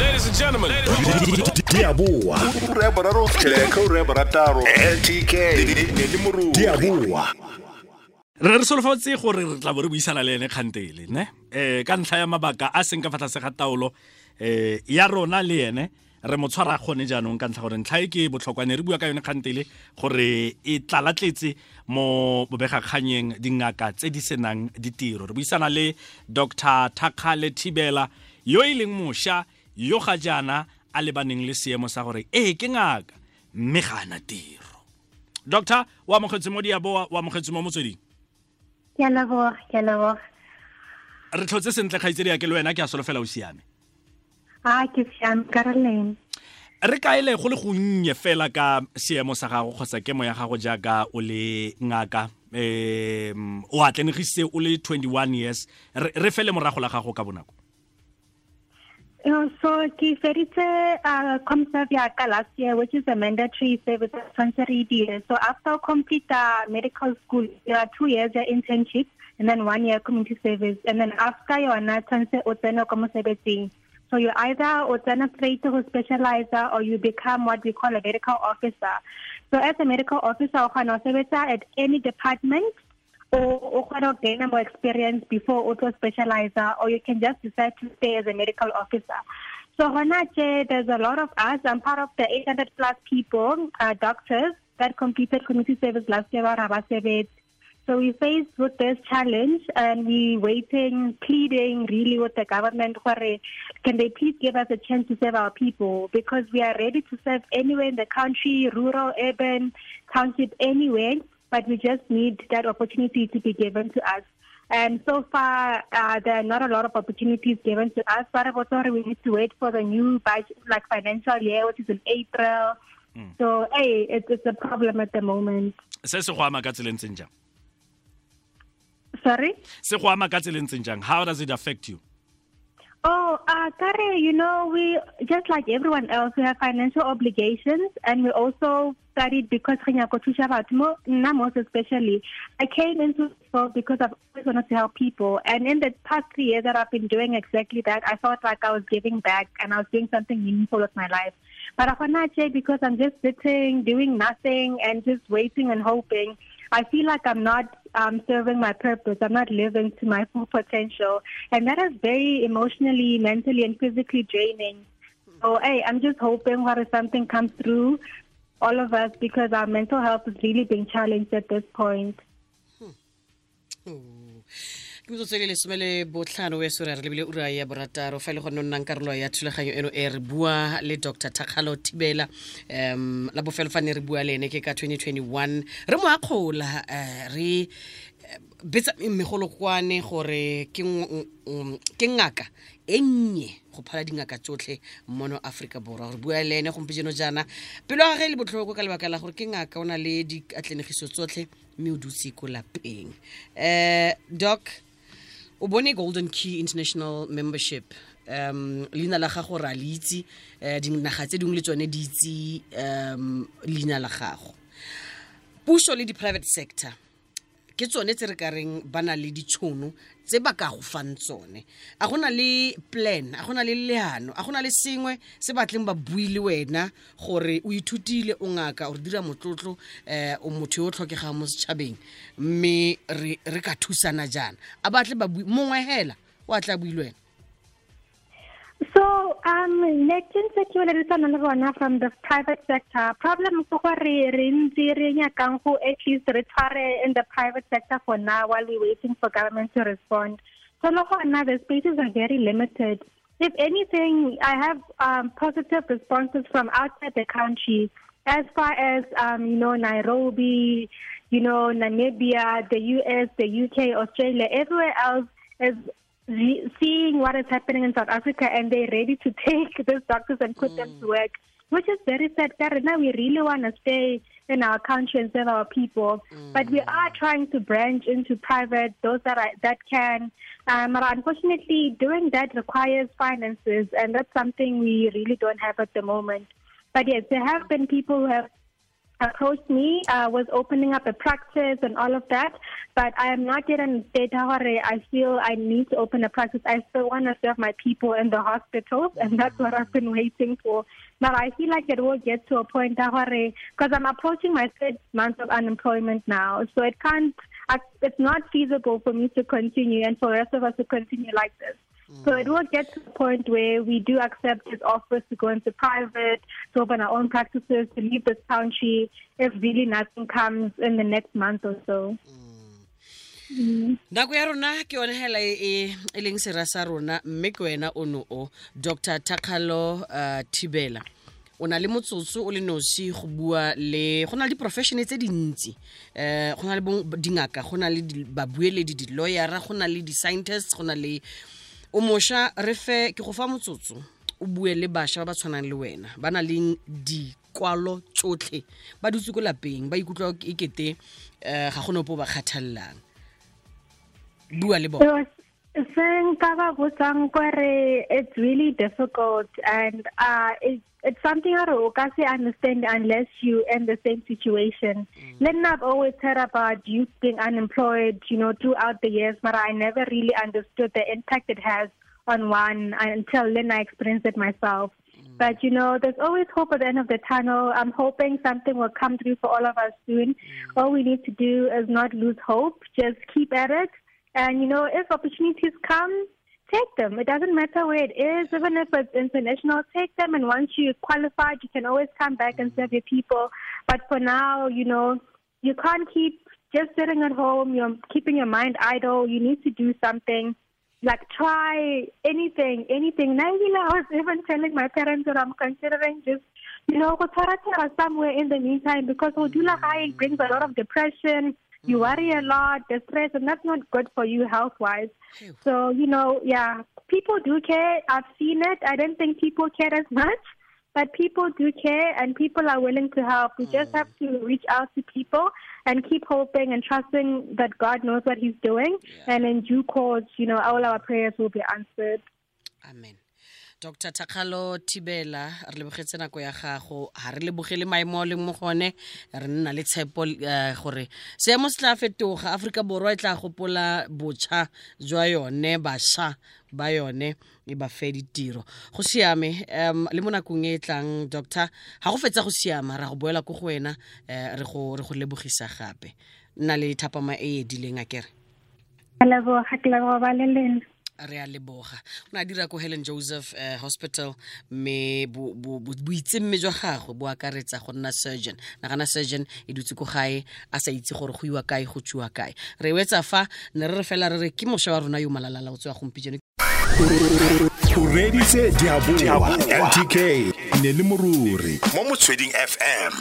Ladies and gentlemen. Diabua. a boa ura ya boraro tlheka ura ya borataro ltk le le di a boa re re solofetse gore re tla bo re buisana le ene kgantele ne eh ka ntlha ya mabaka a seng ka fa tlase ga taolo eh ya rona le ene re mo tshwara gone jaanong ka ntlha gore ntlha e ke botlhokwane re bua ka yone kgantele gore e tlalatletse mo bobegakganyeng dingaka tse di senang ditiro re buisana le dr thakgale thibela yo e leng mošwa yo ga jaana a lebaneng le seemo sa gore ee ke ngaka. Mme ga ana tiro. Doctor wa amogetse mo diabo wa amogetse mo motsweding? Ke a leboga ke a leboga. Re tlhotse sentle kgaitsedi ya ke le wena ke a solofela o siame. A ke siame ka re re kaele go le gonnye fela ka seemo sa gago kgotsa kemo ya gago jaaka o le ngaka um o atlenegisitse o le 21 years re re fele morago la gago ka bonako Uh, so ke feditse uh, comserve yaka last year which is a mandatory service sponsored year so after complete uh, medical school there are two years of internship and then one year community service. And then after yona tshwanetse o tsene ko mosebetsing. So you either o tsena straight go specializer or you become what we call a medical officer. So as a medical officer o kgona go sebetsa at any department or o kgona go gain more experience before auto specializer or you can just decide to stay as a medical officer. So hona there's a lot of us. I'm part of the 800 plus people uh, doctors that completed community service last year ba ra ba so we faced with this challenge and we waiting, pleading really with the government can they please give us a chance to serve our people? Because we are ready to serve anywhere in the country, rural, urban, township, anywhere, but we just need that opportunity to be given to us. And so far, uh, there are not a lot of opportunities given to us. But also, we need to wait for the new budget, like financial year, which is in April. So, hey, it's, it's a problem at the moment. se se go ama ka tseleng jang Sorry? se go ama ka tseleng jang how does it affect you Oh, uh, Kare, you know, we, just like everyone else, we have financial obligations and we also studied because Kenya most especially. I came into this because I've always wanted to help people. And in the past three years that I've been doing exactly that, I felt like I was giving back and I was doing something meaningful with my life. But Afanache, because I'm just sitting, doing nothing and just waiting and hoping, I feel like I'm not um, serving my purpose. I'm not living to my full potential. And that is very emotionally, mentally, and physically draining. So, hey, I'm just hoping what if something comes through all of us because our mental health is really being challenged at this point. ke metsotso tse le lesome le botlhano we eso re lebile ura ya borataro. Fa e le gone o nnang karolo ya thulaganyo eno e re bua le dr thakgalo thibela um la bofelo fane re bua le ene ke ka 2021 re mo akgola um re eh, betsa megolokwane gore ke ngaka e nnye go phala dingaka tsotlhe mono aforika borwa. Re bua le ene gompieno jaana pelo gage e le botlhoko ka lebaka la gore ke ngaka o na le diatlenegiso tsotlhe mme o dutse ko lapeng. Um doc o bone golden key international membership. Um leina la gago ra le itse um dinaga tse dingwe le tsone di itse um leina la gago. Puso le di-private sector ke tsone tse re ka reng ba na le ditšhono tse ba ka go fang tsone. A gona le plan a gona le leano a gona le sengwe se batleng ba bui le wena gore o ithutile o ngaka o re dira motlotlo um o motho yo o tlhokegang mo setšhabeng. Mme re ka thusana jaana. A batle ba mongwe fela o a tla bui le wena Um, letting security le bona from the private sector. Problem is gore re ntse re nyakang go at least re tshware in the private sector for now while we're waiting for government to respond. So, le gona the spaces are very limited. If anything, I have um, positive responses from outside the country as far as, um, you know, Nairobi, you know, Namibia, the US, the UK, Australia, everywhere else is re- seeing what is happening in South Africa and they're ready to take these doctors and put them to work, which is very sad. Now we really want to stay in our country and serve our people, but we are trying to branch into private, those that are, that can. Um, but unfortunately, doing that requires finances, and that's something we really don't have at the moment. But yes, there have been people who have approached me uh, was opening up a practice and all of that. But I am not yet in state I feel I need to open a practice. I still want to serve my people in the hospitals, and that's what I've been waiting for. But I feel like it will get to a point because I'm approaching my third month of unemployment now, so it can't, it's not feasible for me to continue and for the rest of us to continue like this. So it will get to the point where we do accept his offers to go into private, to open our own practices, to leave this country if really nothing comes in the next month or so. nako ya rona ke yone hela e e- e leng sera sa rona. Mme ke wena ono o dr takalo uh, thibela. O na le motsotso o le nosi go bua le go na le di-professione tse dintsi. Um go na le dingaka go na le di- babueledi di-lawyera go na le di-scientists go na le o mošwa re fe ke go fa motsotso o bue le bašwa ba ba tshwanang le wena ba na leng dikwalo tsotlhe ba dutse ko lapeng ba ikutlwa e kete um ga gone opo o ba kgathalelang bua le bona So, saying Kaba Busang Kore, it's really difficult and uh, it, it's something you can't understand unless you in the same situation. Mm. Then I've always heard about youth being unemployed, you know, throughout the years, but I never really understood the impact it has on one until then I experienced it myself. Mm. But you know, there's always hope at the end of the tunnel. I'm hoping something will come through for all of us soon. Mm. All we need to do is not lose hope. Just keep at it. And you know, if opportunities come, take them. It doesn't matter where it is, even if it's international, take them. And once you're qualified, you can always come back and serve your people. But for now, you know, you can't keep just sitting at home. You're keeping your mind idle. You need to do something. Like try anything, anything. Now, you know, I was even telling my parents that I'm considering just, you know, go somewhere in the meantime because Odula High brings a lot of depression. You mm. worry a lot, the stress, and that's not good for you health wise. So, you know, yeah, people do care. I've seen it. I don't think people care as much, but people do care and people are willing to help. We just mm. have to reach out to people and keep hoping and trusting that God knows what He's doing. And in due course, you know, all our prayers will be answered. amen dr takgalo thibela re lebogetse nako ya gago. Ga re lebogele maemo a leng mo gone re nna le tshepo eh, gore seemo se tla fetoga. Aforika borwa e tla gopola botšha jwa yone bašwa ba yone e ba fe ditiro. Go siame um le mo nakong e e tlang doctor ga go fetsa go siama ra go boela ko go wena um re go re go lebogisa gape. Nna le thapama e e edileng a kere? Ke leboga, ke leboga ba le lena. Re a leboga. O ne a dira ko helen joseph uh, hospital mme bo- bo- bo- boitsemme jwa gagwe bo akaretsa go nna surgeon. Nagana surgeon e dutse ko gae a sa itse gore go iwa kae go tswiwa kae. Re wetsa fa ne re re fela re re ke mošwa wa rona yo malalala o tswa gompieno. O reditse diaboa ntk ne le moruri. Mo motsweding fm